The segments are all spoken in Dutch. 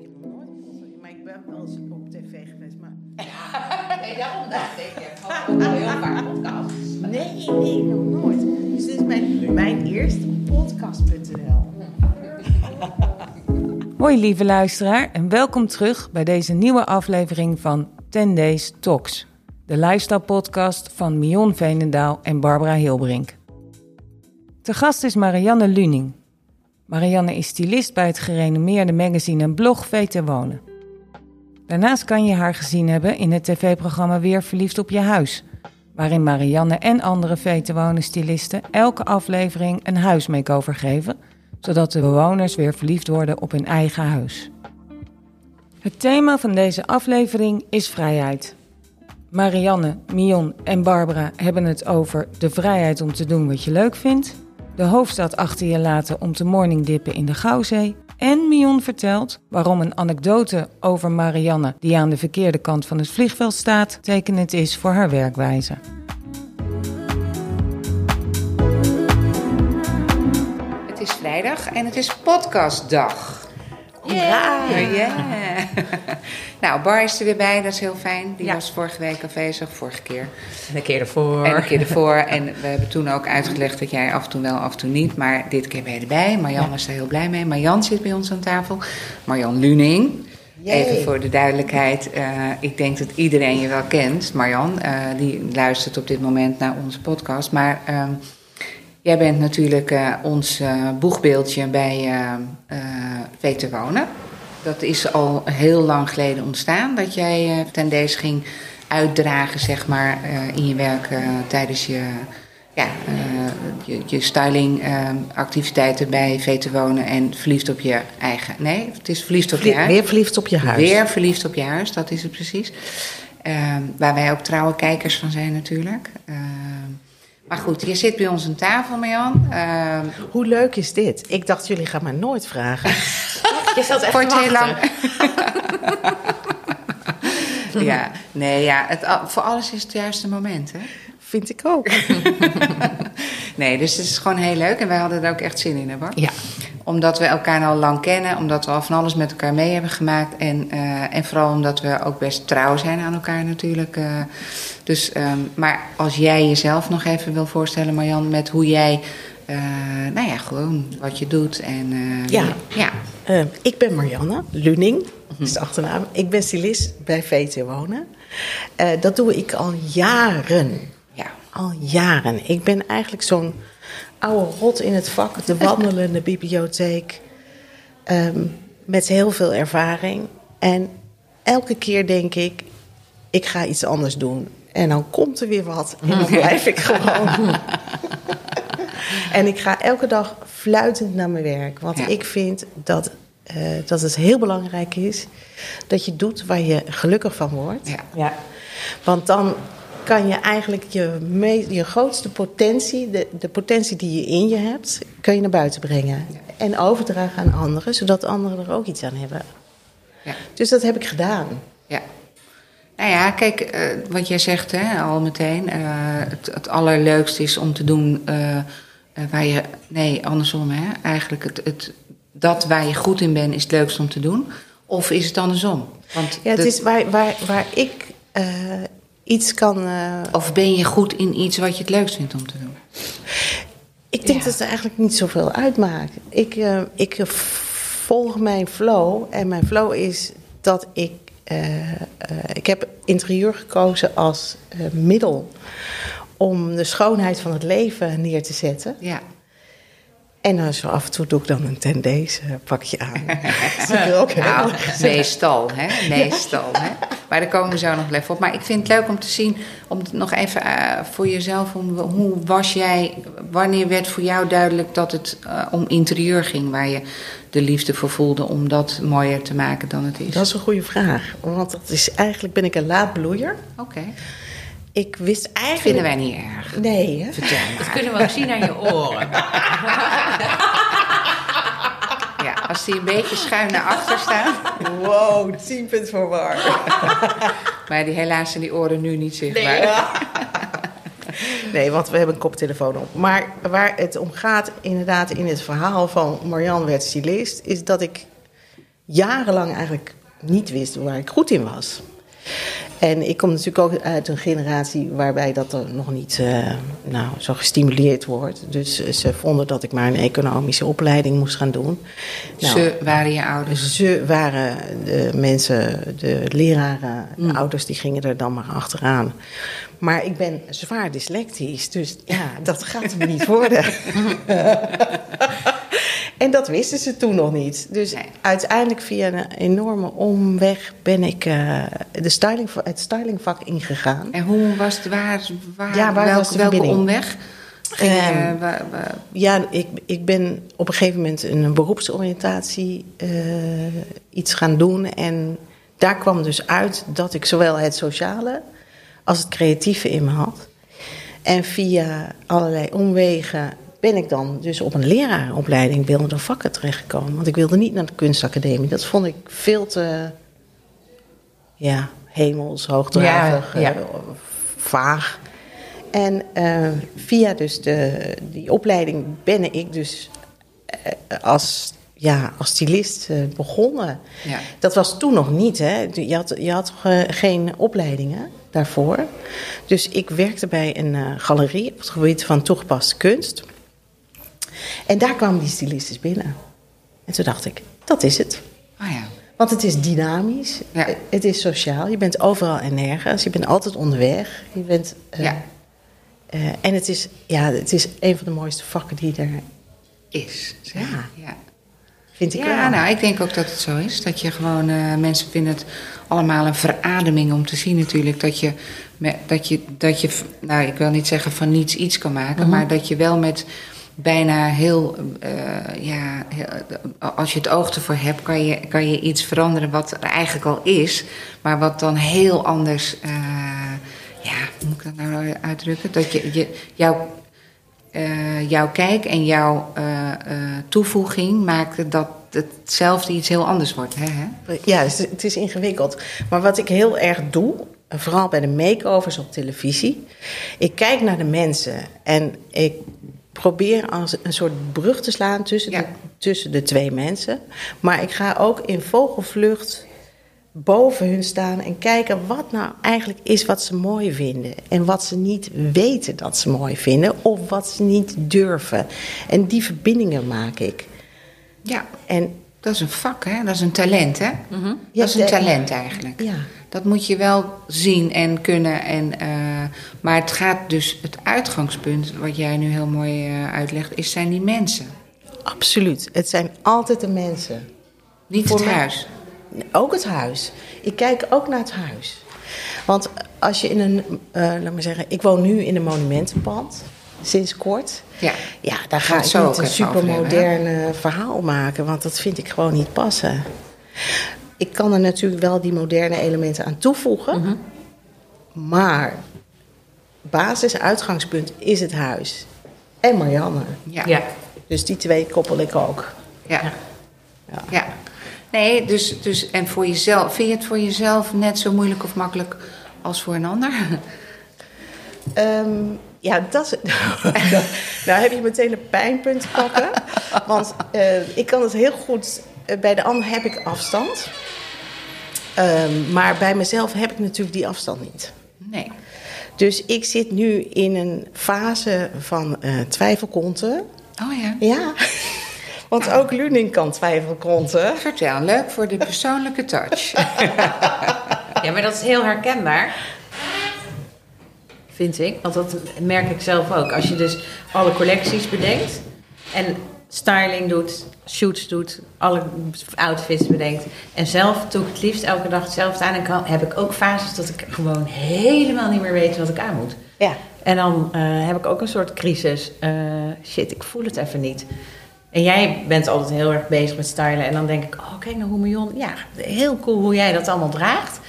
Ik heb nog nooit een. Maar ik ben wel eens op tv geweest. Maar... nee, daarom dacht ik. Gewoon ook heel vaak podcasts. Nee, nee, nog nooit. Dus dit is mijn, mijn eerste podcast.nl. Hoi lieve luisteraar en welkom terug bij deze nieuwe aflevering van 10 Days Talks. De lifestyle podcast van Mion Veenendaal en Barbara Hilbrink. Te gast is Marianne Luning. Marianne is stylist bij het gerenommeerde magazine en blog VT Wonen. Daarnaast kan je haar gezien hebben in het tv-programma Weer Verliefd op je huis... waarin Marianne en andere VT Wonen stylisten elke aflevering een huismakeover geven... zodat de bewoners weer verliefd worden op hun eigen huis. Het thema van deze aflevering is vrijheid. Marianne, Mion en Barbara hebben het over de vrijheid om te doen wat je leuk vindt, de hoofdstad achter je laten om te morningdippen in de Gouwzee en Mion vertelt waarom een anekdote over Marianne, die aan de verkeerde kant van het vliegveld staat, tekenend is voor haar werkwijze. Het is vrijdag en het is podcastdag. Hoera! Ja. nou, Bar is er weer bij, dat is heel fijn. Die Ja. was vorige week afwezig, vorige keer. En een keer ervoor. En een keer ervoor. En we hebben toen ook uitgelegd dat jij af en toe wel, af en toe niet. Maar dit keer ben je erbij. Marjan was er heel blij mee. Marjan zit bij ons aan tafel. Marjan Luning. Yay. Even voor de duidelijkheid. eh, ik denk dat iedereen je wel kent, Marjan. eh, die luistert op dit moment naar onze podcast. Maar ehm, jij bent natuurlijk eh, ons eh, boegbeeldje bij VT Wonen. Dat is al heel lang geleden ontstaan. Dat jij ten deze ging uitdragen, zeg maar, in je werk tijdens je, ja, je, je styling eh, activiteiten bij VT Wonen. En verliefd op je eigen... Nee, het is verliefd op je huis. Weer verliefd op je huis. Weer verliefd op je huis, dat is het precies. Waar wij ook trouwe kijkers van zijn natuurlijk. Maar goed, je zit bij ons aan tafel, Marjan. Ehm, Hoe leuk is dit? Ik dacht, jullie gaan mij nooit vragen. je zat echt het heel lang. ja, nee, ja, het, voor alles is het juiste moment, hè? Vind ik ook. Nee, dus het is gewoon heel leuk en wij hadden er ook echt zin in, hè, Bart? Ja. Omdat we elkaar al lang kennen, omdat we al van alles met elkaar mee hebben gemaakt. En, eh, en vooral omdat we ook best trouw zijn aan elkaar natuurlijk. eh. dus, ehm, maar als jij jezelf nog even wil voorstellen, Marjan, met hoe jij, eh, nou ja, gewoon wat je doet. En, Ja. ja. Eh, ik ben Marianne Luning, is de achternaam. Ik ben stylist bij VT Wonen. Dat doe ik al jaren. ja. Al jaren. Ik ben eigenlijk zo'n oude rot in het vak, de wandelende bibliotheek. ehm, met heel veel ervaring. En elke keer denk ik, ik ga iets anders doen. En dan komt er weer wat en dan blijf ik gewoon. en ik ga elke dag fluitend naar mijn werk. Want Ja. ik vind dat, eh, dat het heel belangrijk is dat je doet waar je gelukkig van wordt. Ja. Ja. Want dan kan je eigenlijk je, me- je grootste potentie, de, de potentie die je in je hebt, kun je naar buiten brengen. En overdragen aan anderen, zodat anderen er ook iets aan hebben. Ja. Dus dat heb ik gedaan. Ja. Nou ja, kijk, eh, wat jij zegt hè, al meteen. eh, het, het allerleukste is om te doen eh, waar je. Nee, andersom hè. Eigenlijk het, het, dat waar je goed in bent is het leukste om te doen. Of is het andersom? Want Ja, het de- is waar, waar, waar ik iets kan. eh, Of ben je goed in iets wat je het leukst vindt om te doen? ik denk Ja. dat het eigenlijk niet zoveel uitmaakt. Ik, eh, ik eh, volg mijn flow. En mijn flow is dat ik. eh, eh, ik heb interieur gekozen als eh, middel om de schoonheid van het leven neer te zetten. Ja. En dan zo af en toe doe ik dan een ten deze pakje aan. Dat is ook heel Nou, erg. meestal, hè? Meestal, hè? Maar daar komen we zo nog even op. Maar ik vind het leuk om te zien, om het nog even eh, voor jezelf, om, hoe was jij, wanneer werd voor jou duidelijk dat het eh, om interieur ging, waar je de liefde voor voelde om dat mooier te maken dan het is? Dat is een goede vraag. Want dat is, eigenlijk ben ik een laadbloeier. Oké, Ik wist eigenlijk... vinden wij niet erg. Nee, hè? Vertel Dat maar. kunnen we ook zien aan je oren. Als die een beetje schuin naar achter staan. Wow, 10 punten voor waar. Maar die, helaas zijn die oren nu niet zichtbaar. Nee, want we hebben een koptelefoon op. Maar waar het om gaat, inderdaad, in het verhaal van Marianne werd stylist, is dat ik jarenlang eigenlijk niet wist waar ik goed in was. En ik kom natuurlijk ook uit een generatie waarbij dat er nog niet uh, nou, zo gestimuleerd wordt. Dus uh, ze vonden dat ik maar een economische opleiding moest gaan doen. Nou, ze waren je ouders? Ze waren de mensen, de leraren, de ouders, die gingen er dan maar achteraan. Maar ik ben zwaar dyslectisch, dus ja, dat gaat me niet worden. En dat wisten ze toen nog niet. Dus uiteindelijk via een enorme omweg ben ik uh, de styling, het stylingvak ingegaan. En hoe was het, waar, waar, ja, waar welke, was omweg? Ging, um, waar, waar... Ja, ik, ik ben op een gegeven moment een beroepsoriëntatie uh, iets gaan doen. En daar kwam dus uit dat ik zowel het sociale als het creatieve in me had. En via allerlei omwegen ben ik dan dus op een leraaropleiding beeldende vakken terechtgekomen. Want ik wilde niet naar de kunstacademie. Dat vond ik veel te ja, hemels, hoogdravig, ja, uh, vaag. En uh, via dus de, die opleiding ben ik dus uh, als, ja, als stylist begonnen. Ja. Dat was toen nog niet, hè. Je had, je had geen opleidingen daarvoor. Dus ik werkte bij een galerie op het gebied van toegepaste kunst. En daar kwamen die stylistes binnen. En toen dacht ik, dat is het. Oh ja. Want het is dynamisch, ja. het is sociaal, je bent overal en nergens, je bent altijd onderweg. Je bent, uh, ja. Uh, en het is, ja, het is een van de mooiste vakken die er is. Ja. ja. Vind ik ja, nou, ik denk ook dat het zo is. Dat je gewoon, uh, mensen vinden het allemaal een verademing om te zien natuurlijk. Dat je, dat je, dat je nou, ik wil niet zeggen van niets iets kan maken, mm -hmm. maar dat je wel met bijna heel, uh, ja, als je het oog ervoor hebt, kan je, kan je iets veranderen wat er eigenlijk al is, maar wat dan heel anders, uh, ja, hoe moet ik dat nou uitdrukken? Dat je, je jouw, uh, jouw kijk en jouw toevoeging maakt dat hetzelfde iets heel anders wordt. Hè? Ja, het is ingewikkeld. Maar wat ik heel erg doe, vooral bij de makeovers op televisie. Ik kijk naar de mensen en ik probeer als een soort brug te slaan tussen, de, tussen de twee mensen. Maar ik ga ook in vogelvlucht boven hun staan en kijken wat nou eigenlijk is wat ze mooi vinden. En wat ze niet weten dat ze mooi vinden of wat ze niet durven. En die verbindingen maak ik. Ja, en dat is een vak, hè? Dat is een talent, hè? Mm -hmm. dat is een talent eigenlijk. Ja. Dat moet je wel zien en kunnen. En, uh, maar het gaat dus, het uitgangspunt, wat jij nu heel mooi uh, uitlegt, is zijn die mensen. Absoluut. Het zijn altijd de mensen. Niet Voor het mij, huis. Ook het huis. Ik kijk ook naar het huis. Want als je in een, uh, laat maar zeggen, ik woon nu in een monumentenpand sinds kort. Ja, ja daar ga ik niet een supermoderne verhaal maken, want dat vind ik gewoon niet passen. Ik kan er natuurlijk wel die moderne elementen aan toevoegen, mm -hmm. maar basis, uitgangspunt is het huis. En Marianne. Ja. ja. Dus die twee koppel ik ook. Ja. ja. ja. Nee, dus, dus en voor jezelf, vind je het voor jezelf net zo moeilijk of makkelijk als voor een ander? Um, ja, dat is. nou heb je meteen een pijnpunt te pakken. Want uh, ik kan het heel goed. Uh, bij de ander heb ik afstand. Um, maar bij mezelf heb ik natuurlijk die afstand niet. Nee. Dus ik zit nu in een fase van uh, twijfelkonten. Oh ja. Ja. Want ook Luning kan twijfelkonten. Vertel, leuk voor de persoonlijke touch. ja, maar dat is heel herkenbaar vind ik. Want dat merk ik zelf ook. Als je dus alle collecties bedenkt en styling doet, shoots doet, alle outfits bedenkt. En zelf doe ik het liefst elke dag hetzelfde aan. En kan, heb ik ook fases dat ik gewoon helemaal niet meer weet wat ik aan moet. Ja. En dan uh, heb ik ook een soort crisis. Uh, shit, ik voel het even niet. En jij bent altijd heel erg bezig met stylen. En dan denk ik, oh kijk nou hoe. Ja, heel cool hoe jij dat allemaal draagt.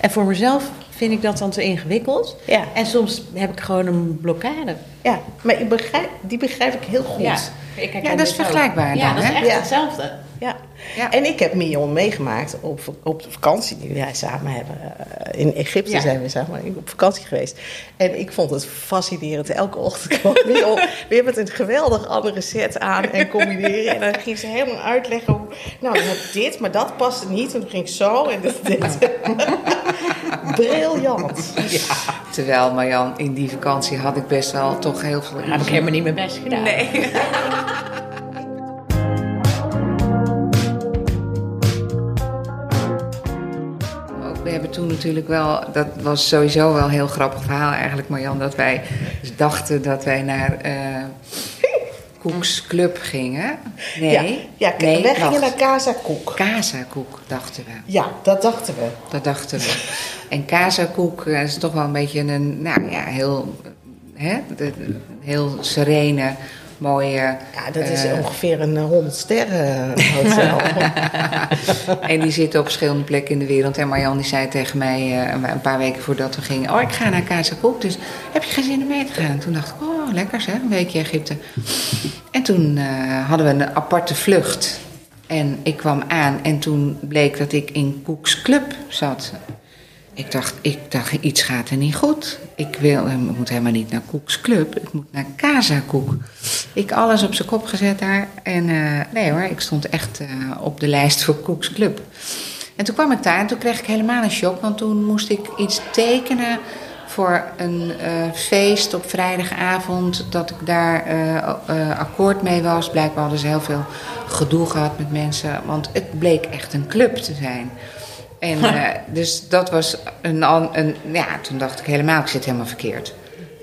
En voor mezelf vind ik dat dan te ingewikkeld. Ja. En soms heb ik gewoon een blokkade. Ja, maar ik begrijp, die begrijp ik heel goed. Ja, ik ja dat is vergelijkbaar ja, dan, dat is echt hetzelfde. Ja. Ja. En ik heb Mion meegemaakt op, op de vakantie die wij samen hebben. Eh, In Egypte Ja. zijn we samen op vakantie geweest. En ik vond het fascinerend. Elke ochtend kwam Mion weer met een geweldig andere set aan en combineren. En dan ging ze helemaal uitleggen hoe... Nou, dit, maar dat paste niet. En dan ging ik zo en dit. dit. Briljant. Terwijl, Marjan, in die vakantie had ik best wel toch heel veel... heb ik helemaal niet mijn best gedaan. Nee. Hebben toen natuurlijk wel, dat was sowieso wel een heel grappig verhaal eigenlijk, Marjan, dat wij dus dachten dat wij naar eh Koeks Club gingen. Nee, Ja, ja nee, wij gingen naar Casa Koek. Casa Koek, dachten we. Ja, dat dachten we. Dat dachten we. En Kazakoek eh, is toch wel een beetje een, nou ja, heel, hè, de- heel serene, mooie. Ja, dat is eh, ongeveer een eh, 100 sterren hotel. En die zitten op verschillende plekken in de wereld. En Marjan die zei tegen mij eh, een- paar weken voordat we gingen: Oh, ik ga naar Kazakoek, dus heb je geen zin om mee te gaan? En toen dacht ik: Oh, lekker zeg, een weekje Egypte. En toen eh, hadden we een aparte vlucht. En ik kwam aan en toen bleek dat ik in Koeks Club zat. Ik dacht, ik dacht, iets gaat er niet goed. Ik, wil, ik moet helemaal niet naar Koeks Club, ik moet naar Casa Koek. Ik alles op zijn kop gezet daar. En eh, nee hoor, ik stond echt eh, op de lijst voor Koeks Club. En toen kwam ik daar en toen kreeg ik helemaal een shock. Want toen moest ik iets tekenen voor een eh, feest op vrijdagavond. Dat ik daar akkoord mee was. Blijkbaar hadden ze heel veel gedoe gehad met mensen. Want het bleek echt een club te zijn. En eh, dus dat was een, een. Ja, toen dacht ik helemaal, ik zit helemaal verkeerd.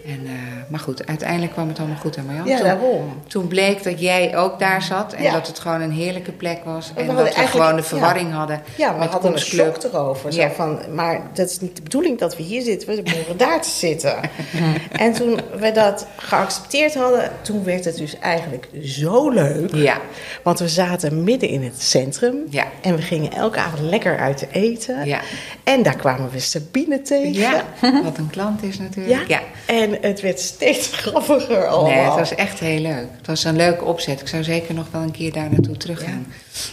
En, eh, maar goed, uiteindelijk kwam het allemaal goed, hè Marjan? Ja, Toen- daarom. Toen bleek dat jij ook daar zat en Ja. dat het gewoon een heerlijke plek was. En dat we gewoon de verwarring hadden Ja, we met hadden een shock erover. Zo van, maar dat is niet de bedoeling dat we hier zitten. We behoren daar te zitten. en toen we dat geaccepteerd hadden, toen werd het dus eigenlijk zo leuk. Ja, Want we zaten midden in het centrum. Ja. En we gingen elke avond lekker uit eten. Ja. En daar kwamen we Sabine tegen. ja, wat een klant is natuurlijk. Ja. En het werd steeds grappiger allemaal. Nee, het was echt heel leuk. Het was een leuke opzet. Ik zou zeker nog wel een keer daar naartoe teruggaan.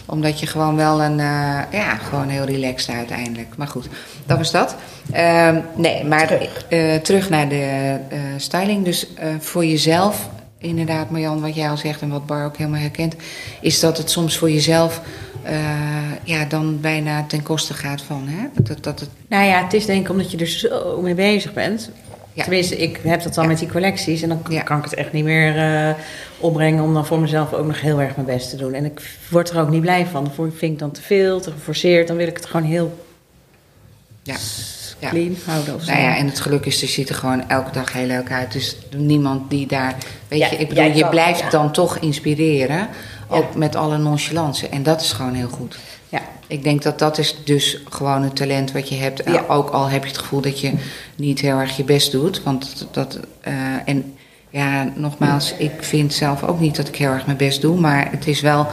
Omdat je gewoon wel een... eh, ja, gewoon heel relaxed uiteindelijk. Maar goed, dat was dat. Ehm, nee, maar Terug. eh, terug naar de eh, styling. Dus eh, voor jezelf, inderdaad Marjan, wat jij al zegt... en wat Bar ook helemaal herkent... is dat het soms voor jezelf... eh, ja, dan bijna ten koste gaat van... Hè? Dat, dat het, Nou ja, het is denk ik omdat je er zo mee bezig bent. Ja. Tenminste, ik heb dat dan Ja. met die collecties. En dan Ja. kan ik het echt niet meer eh, opbrengen om dan voor mezelf ook nog heel erg mijn best te doen. En ik word er ook niet blij van. Dat vind ik dan te veel, te geforceerd. Dan wil ik het gewoon heel ja. Ja. clean houden of zo. Nou ja, en het geluk is, je ziet er gewoon elke dag heel leuk uit. Dus niemand die daar. Weet je, ik bedoel, je kan, blijft dan toch inspireren. Ook met alle nonchalance. En dat is gewoon heel goed. Ik denk dat dat is dus gewoon een talent wat je hebt. Ja. Ook al heb je het gevoel dat je niet heel erg je best doet. Want dat. eh, en ja, nogmaals, ik vind zelf ook niet dat ik heel erg mijn best doe. Maar het is wel.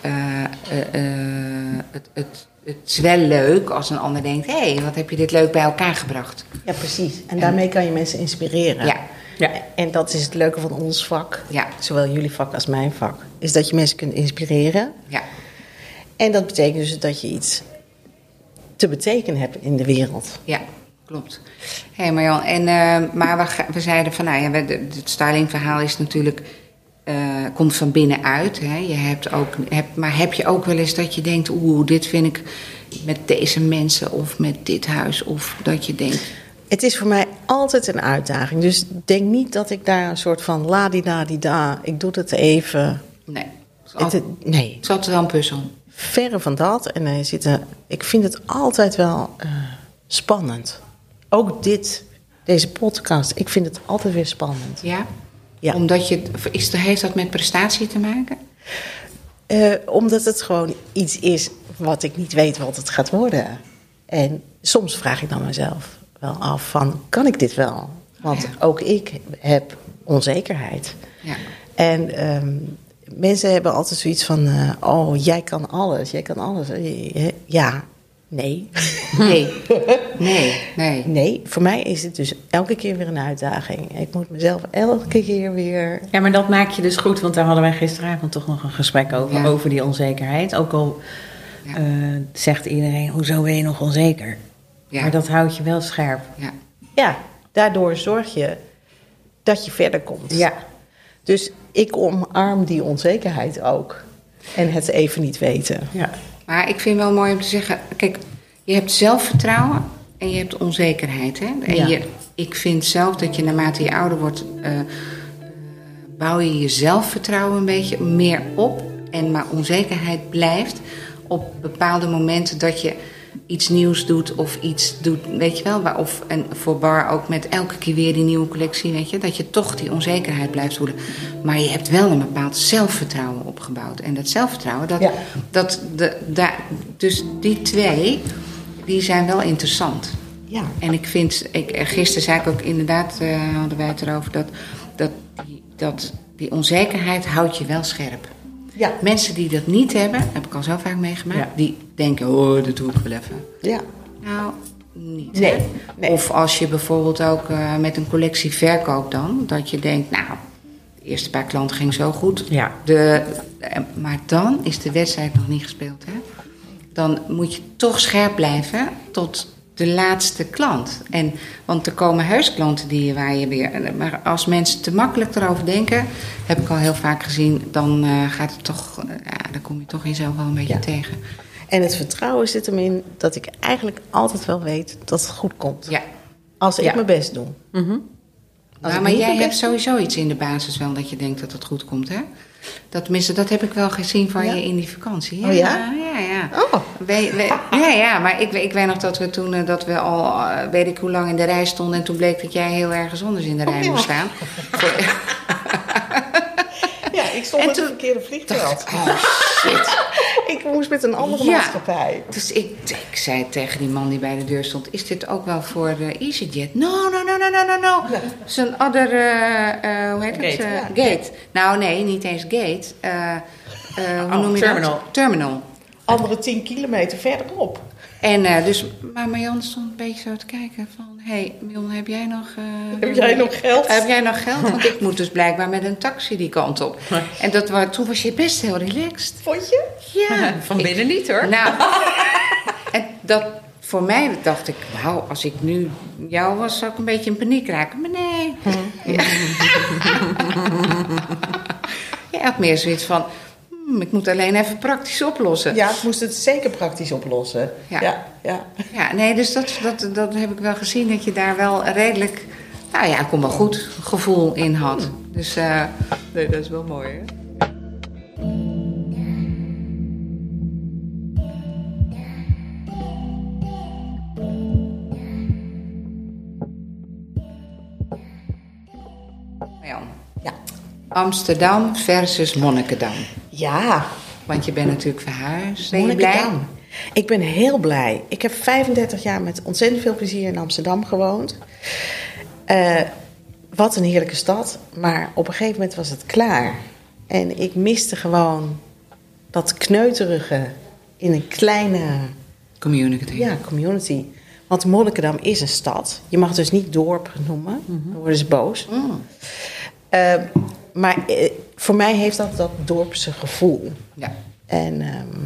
eh, eh, eh, het, het, het is wel leuk als een ander denkt: hé, hey, wat heb je dit leuk bij elkaar gebracht? Ja, precies. En daarmee kan je mensen inspireren. Ja. Ja. En dat is het leuke van ons vak. Ja. Zowel jullie vak als mijn vak. Is dat je mensen kunt inspireren. Ja. En dat betekent dus dat je iets te betekenen hebt in de wereld. Ja, klopt. Hé hey Marjan, en, eh, maar we, we zeiden van, nou ja, het stylingverhaal is natuurlijk, eh, komt van binnenuit. Hè? Je hebt ook, heb, maar heb je ook wel eens dat je denkt, oeh, dit vind ik met deze mensen of met dit huis. Of dat je denkt, Het is voor mij altijd een uitdaging. Dus denk niet dat ik daar een soort van la-di-da-di-da... ik doe het even... nee, het is, al- Het, nee, het is altijd wel een puzzel. Verre van dat. En er zitten, ik vind het altijd wel eh, spannend. Ook dit, deze podcast, ik vind het altijd weer spannend. Ja? Ja. Omdat je, is, heeft dat met prestatie te maken? Eh, omdat het gewoon iets is wat ik niet weet wat het gaat worden. En soms vraag ik dan mezelf wel af van, kan ik dit wel? Want Ja. ook ik heb onzekerheid. Ja. En ehm, mensen hebben altijd zoiets van, eh, oh, jij kan alles, jij kan alles. Eh, Ja, Nee. Nee. Nee, nee. Nee, voor mij is het dus elke keer weer een uitdaging. Ik moet mezelf elke keer weer... Ja, maar dat maak je dus goed, want daar hadden wij gisteravond toch nog een gesprek over, Ja. over die onzekerheid. Ook al Ja. eh, zegt iedereen, hoezo ben je nog onzeker? Ja. Maar dat houdt je wel scherp. Ja. Ja, daardoor zorg je dat je verder komt. Ja. Dus ik omarm die onzekerheid ook. En het even niet weten. Ja. Maar ik vind wel mooi om te zeggen, kijk, je hebt zelfvertrouwen en je hebt onzekerheid. Hè? En Ja. je, ik vind zelf dat je naarmate je ouder wordt, eh, eh, bouw je je zelfvertrouwen een beetje meer op. En maar onzekerheid blijft op bepaalde momenten dat je iets nieuws doet of iets doet, weet je wel. waar- Of en voor Bar ook met elke keer weer die nieuwe collectie, weet je. Dat je toch die onzekerheid blijft voelen. Maar je hebt wel een bepaald zelfvertrouwen opgebouwd. En dat zelfvertrouwen, dat, Ja. dat de, daar, dus die twee, die zijn wel interessant. Ja. En ik vind, ik, gisteren zei ik ook inderdaad, eh, hadden wij het erover, dat, dat, die- dat die onzekerheid houdt je wel scherp. Ja. Mensen die dat niet hebben, heb ik al zo vaak meegemaakt, Ja. die denken, oh, dat doe ik wel even. Ja. Nou, niet. Nee. Of als je bijvoorbeeld ook eh, met een collectie verkoopt dan, dat je denkt, nou, de eerste paar klanten ging zo goed. Ja. De, eh, maar dan is de wedstrijd nog niet gespeeld. Hè? Dan moet je toch scherp blijven tot de laatste klant. En, want er komen heus klanten die, waar je weer... Maar als mensen te makkelijk erover denken... heb ik al heel vaak gezien... dan eh, gaat het toch... eh, ja, dan kom je toch jezelf wel een beetje Ja. tegen. En het vertrouwen zit hem in dat ik eigenlijk altijd wel weet dat het goed komt. Ja. Als ik Ja. mijn best doe. Nou, maar jij hebt sowieso iets in de basis wel dat je denkt dat het goed komt, hè? Dat, tenminste, dat heb ik wel gezien van Ja? je in die vakantie. Oh ja? Ja, ja. Oh. We- we- ja, ja, maar ik, ik weet nog dat we toen eh, dat we al eh, weet ik hoe lang in de rij stonden. En toen bleek dat jij heel ergens anders in de rij Oh, ja. moest staan. Ja, ik stond En met toen een verkeerde vliegveld. oh shit. Ik moest met een andere Ja. maatschappij. Dus ik, ik zei tegen die man die bij de deur stond: Is dit ook wel voor de EasyJet? No, no, no, no, no, no, no. Zo'n other, eh, eh, hoe heet het? Gate, Eh, ja. gate. Nou, nee, niet eens gate. Eh, eh, hoe Oh, noem je terminal. dat? Terminal. Andere 10 kilometer verderop. En eh, dus, maar Marjan stond een beetje zo te kijken van... Hé, hey, Mion, heb jij nog... eh, Heb jij nog geld? Heb jij nog geld? Want ik moet dus blijkbaar met een taxi die kant op. En dat, toen was je best heel relaxed. Vond je? Ja. Van binnen niet hoor. Nou, en dat voor mij dacht ik, wauw, als ik nu jou was, zou ik een beetje in paniek raken. Maar nee. Ja. Je had meer zoiets van, ik moet alleen even praktisch oplossen. Ja, ik moest het zeker praktisch oplossen. Ja. ja. ja. Ja, nee, dus dat, dat, dat heb ik wel gezien, dat je daar wel redelijk, nou ja, kom wel goed gevoel in had. Dus eh, nee, dat is wel mooi, hè? Amsterdam versus Monnikendam. Ja, Want je bent natuurlijk verhuisd. Ben je blij? Ik ben heel blij. Ik heb 35 jaar met ontzettend veel plezier in Amsterdam gewoond. Eh, wat een heerlijke stad. Maar op een gegeven moment was het klaar. En ik miste gewoon dat kneuterige in een kleine Community. ja, community. Want Monnikendam is een stad. Je mag het dus niet dorp noemen. Dan worden ze boos. Mm. Eh, maar eh, voor mij heeft dat dat dorpse gevoel. Ja. En ehm,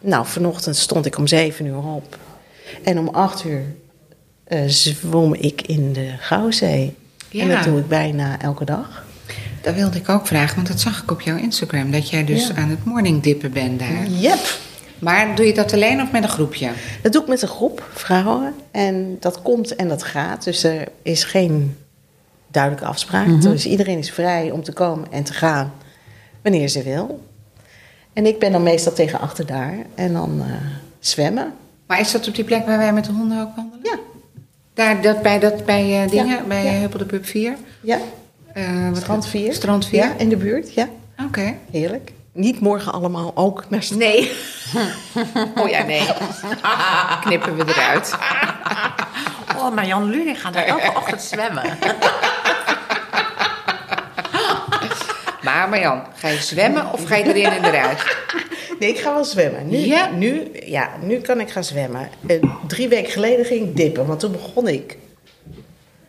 nou, vanochtend stond ik om zeven uur op. En om acht uur eh, zwom ik in de Gouwzee. En Ja. dat doe ik bijna elke dag. Dat wilde ik ook vragen, want dat zag ik op jouw Instagram. Dat jij dus Ja. aan het morningdippen bent daar. Yep. Maar doe je dat alleen of met een groepje? Dat doe ik met een groep vrouwen. En dat komt en dat gaat. Dus er is geen duidelijke afspraak. Dus iedereen is vrij om te komen en te gaan wanneer ze wil. En ik ben dan meestal tegen achter daar. En dan eh, zwemmen. Maar is dat op die plek waar wij met de honden ook wandelen? Ja, Daar, dat, bij dat, bij eh, dingen, Ja, bij ja. ja. Huppel de Pub 4? ja. Eh, wat- Strand 4. Strand 4? Ja, in de buurt. Ja, Oké. heerlijk. Niet morgen allemaal ook naar strand. Nee. oh ja, nee. Knippen we eruit. Oh, maar Jan Luning gaat daar elke ochtend zwemmen. Maar Marjan, ga je zwemmen of ga je erin en eruit? Nee, ik ga wel zwemmen. Nu, Ja? nu, ja, nu kan ik gaan zwemmen. Eh, drie weken geleden ging ik dippen, want toen begon ik.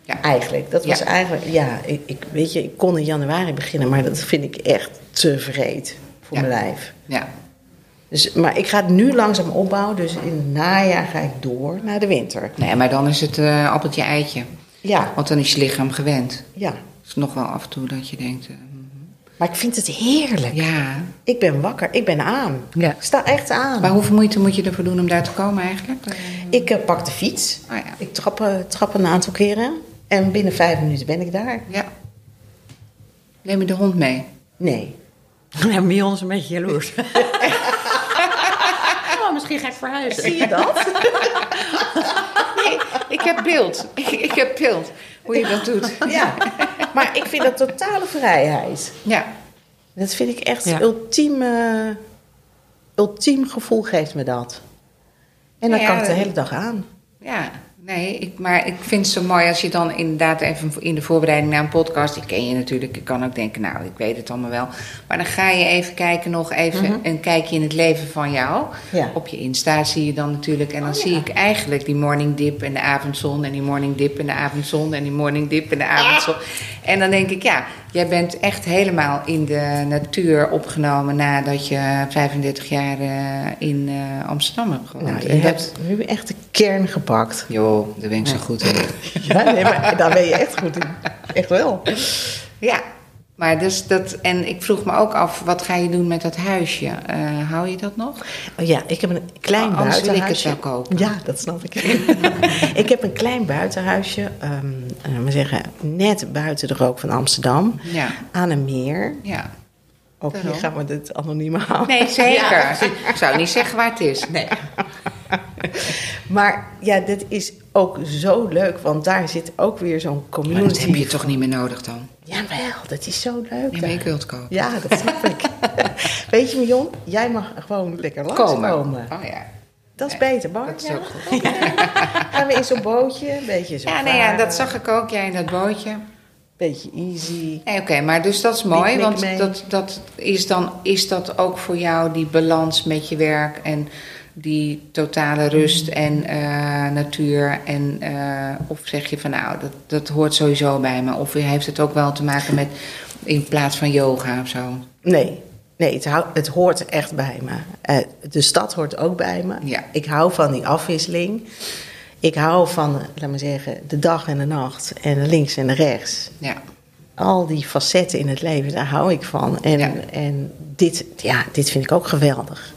Ja. Eigenlijk. Dat was Ja. eigenlijk, ja, ik, ik, weet je, ik kon in januari beginnen, maar dat vind ik echt te vreed voor Ja. mijn lijf. Ja. Dus, maar ik ga het nu langzaam opbouwen, dus in het najaar ga ik door naar de winter. Nee, maar dan is het eh appeltje eitje. Ja, Want dan is je lichaam gewend. ja. Het is nog wel af en toe dat je denkt... eh, Maar ik vind het heerlijk. ja. Ik ben wakker, ik ben aan. Ja. Ik sta echt aan. Maar hoeveel moeite moet je ervoor doen om daar te komen eigenlijk? Ik eh, pak de fiets. Oh ja. Ik trap, eh, trap een aantal keren. En binnen vijf minuten ben ik daar. Ja. Neem je de hond mee? Nee. Ja, Mion is een beetje jaloers. oh, misschien ga ik verhuizen. Zie je dat? Heb beeld. Ik, ik heb beeld. Hoe je dat doet. ja. Maar ik vind dat totale vrijheid. Ja. Dat vind ik echt Ja. ultieme, ultiem gevoel geeft me dat. En dan Ja, kan ik de dat- hele dag aan. Ja, nee, ik, maar ik vind het zo mooi als je dan inderdaad even in de voorbereiding naar een podcast, die ken je natuurlijk, ik kan ook denken, nou, ik weet het allemaal wel. Maar dan ga je even kijken, nog even een kijkje in het leven van jou. Ja. Op je Insta zie je dan natuurlijk, en dan zie ik eigenlijk die morning dip en de avondzon, en die morning dip en de avondzon, en die morning dip en de avondzon. En dan denk ik, ja, jij bent echt helemaal in de natuur opgenomen nadat je 35 jaar eh, in eh, Amsterdam hebt gewoond. Nou, je dat- hebt nu echt de kern gepakt. Joh, daar ben ik zo goed in. Ja, nee, maar daar ben je echt goed in. Echt wel. Ja, maar dus dat. En ik vroeg me ook af, wat ga je doen met dat huisje? Eh, hou je dat nog? Oh ja, ik heb een klein Oh, anders wil ik het buitenhuisje. wel kopen. Ja, dat snap ik. ik heb een klein buitenhuisje, eh, we zeggen net buiten de rook van Amsterdam, Ja. aan een meer. Ja. Ook hier Waarom? gaan we dit anoniem houden. Nee, zeker. Ik zou niet zeggen waar het is. Nee. maar ja, dit is ook zo leuk, want daar zit ook weer zo'n Maar community. dat heb je toch niet meer nodig dan? Jawel, dat is zo leuk. Maar ik wil het kopen. Ja, dat snap ik. Weet je, Mion, jij mag gewoon lekker langskomen. Oh ja. Dat is beter, Bar. Dat is ja? ook goed. Gaan we in zo'n bootje, een beetje zo Ja, nee, ja, dat zag ik ook, jij in dat bootje. beetje easy. Nee, oké, maar dus dat is mooi, want mee. dat, dat is dan is dat ook voor jou die balans met je werk en die totale rust en eh, natuur en eh, of zeg je van nou dat, dat hoort sowieso bij me of heeft het ook wel te maken met in plaats van yoga of zo? Nee, nee het, hou- het hoort echt bij me. Eh, de stad hoort ook bij me. Ja. Ik hou van die afwisseling. Ik hou van, laat maar zeggen, de dag en de nacht en de links en de rechts. Ja, Al die facetten in het leven, daar hou ik van. En, Ja. en dit, ja, dit vind ik ook geweldig.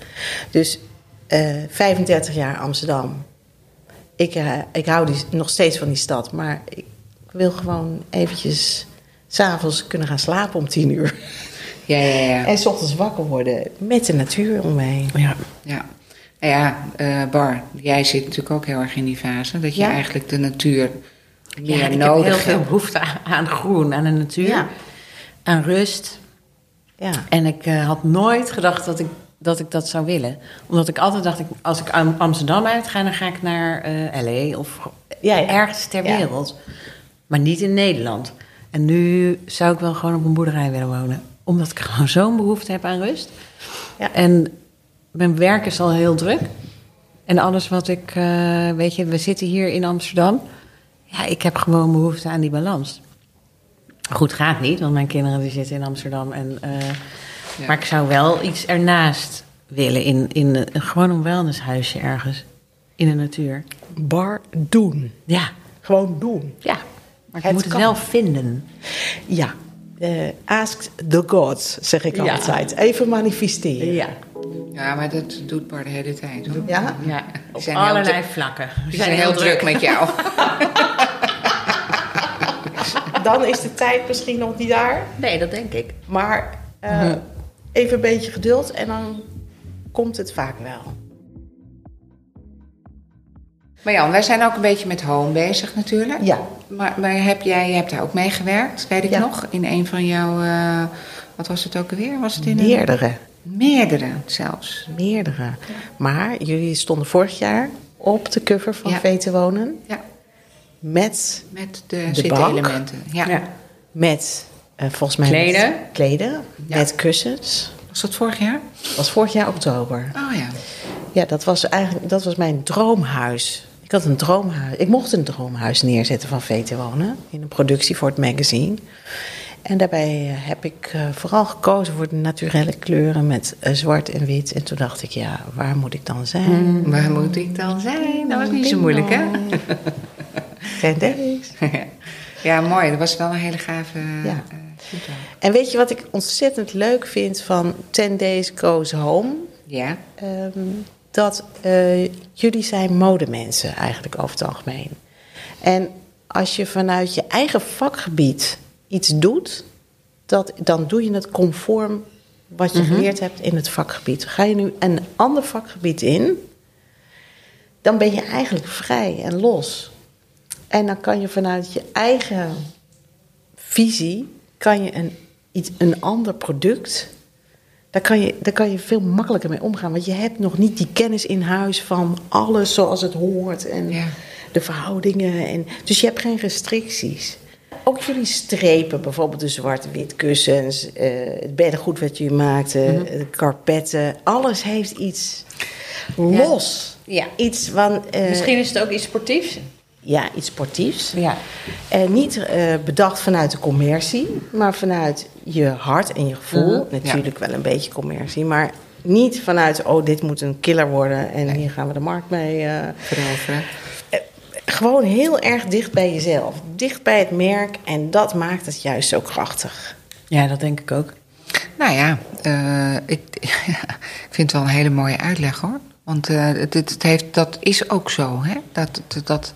Dus eh 35 jaar Amsterdam. Ik, eh, ik hou die, nog steeds van die stad, maar ik wil gewoon eventjes s'avonds kunnen gaan slapen om tien uur. ja, ja, ja. En s ochtends wakker worden met de natuur om me heen. Ja. ja. Nou ja, eh, Bar, jij zit natuurlijk ook heel erg in die fase dat je Ja. eigenlijk de natuur meer Ja, ik heb nodig heel veel hebt. behoefte aan, groen, aan de natuur, Ja. aan rust. Ja. En ik eh, had nooit gedacht dat ik, dat ik dat zou willen. Omdat ik altijd dacht, ik, als ik Am- Amsterdam uitga, dan ga ik naar eh L.A. of Ja, ja. ergens ter Ja. wereld. Maar niet in Nederland. En nu zou ik wel gewoon op een boerderij willen wonen. Omdat ik gewoon zo'n behoefte heb aan rust. Ja. En mijn werk is al heel druk. En alles wat ik, eh, weet je, we zitten hier in Amsterdam. Ja, ik heb gewoon behoefte aan die balans. Goed gaat niet, want mijn kinderen die zitten in Amsterdam. En, eh, Ja. Maar ik zou wel iets ernaast willen. In, in een, gewoon een wellnesshuisje ergens. In de natuur. Bar doen. Ja, Gewoon doen. ja. Maar ik Het moet het kan. wel vinden. Ja. Eh, ask the gods, zeg ik Ja. altijd. Even manifesteren. Ja, Ja, maar dat doet Bar de hele tijd. Hoor. Ja? ja. op zijn allerlei vlakken. We zijn heel druk met jou. Dan is de tijd misschien nog niet daar. Nee, dat denk ik. Maar eh, even een beetje geduld en dan komt het vaak wel. Maar Jan, wij zijn ook een beetje met home bezig natuurlijk. Ja. Maar, maar heb jij, jij hebt daar ook mee gewerkt, weet ik Ja. nog, in een van jouw, eh, wat was het ook alweer? Was het in een- Meerdere. Meerdere zelfs. Meerdere. Maar jullie stonden vorig jaar op de cover van Ja. Veten Wonen. Ja, Met, met de, De zitelementen. Ja. Ja. met volgens mij... Kleden. Met, kleden. Ja. Met kussens. Was dat vorig jaar? Dat was vorig jaar oktober. Oh ja. Ja, dat was eigenlijk dat was mijn droomhuis. Ik had een droomhuis. Ik mocht een droomhuis neerzetten van VT Wonen in een productie voor het magazine. En daarbij eh, heb ik eh, vooral gekozen voor de naturele kleuren met eh, zwart en wit. En toen dacht ik, ja, waar moet ik dan zijn? Waar moet ik dan zijn? Dat was niet zo moeilijk, hè? Geen ja, mooi. Dat was wel een hele gave Ja. En weet je wat ik ontzettend leuk vind van 10 Days Goes Home? Ja. Ehm, dat eh, jullie zijn modemensen eigenlijk over het algemeen. En als je vanuit je eigen vakgebied iets doet, dat, dan doe je het conform wat je geleerd hebt in het vakgebied. Ga je nu een ander vakgebied in, dan ben je eigenlijk vrij en los. En dan kan je vanuit je eigen visie, kan je een, iets, een ander product daar kan, je, daar kan je veel makkelijker mee omgaan. Want je hebt nog niet die kennis in huis van alles zoals het hoort. En Ja. de verhoudingen. En, dus je hebt geen restricties. Ook jullie strepen, bijvoorbeeld de zwart-wit kussens, eh, het beddengoed wat jullie maakten, de karpetten. Alles heeft iets los. Ja. Iets van. eh, Misschien is het ook iets sportiefs. Ja, iets sportiefs. Ja. En niet eh, bedacht vanuit de commercie, maar vanuit je hart en je gevoel. Mhm, Natuurlijk wel een beetje commercie, maar niet vanuit, oh, dit moet een killer worden en hier gaan we de markt mee. eh. Veroveren. gewoon heel erg dicht bij jezelf, dicht bij het merk en dat maakt het juist zo krachtig. Ja, dat denk ik ook. Nou ja, eh, ik, ik vind het wel een hele mooie uitleg hoor. Want eh, het, het heeft, dat is ook zo. Hè? Dat, dat, dat,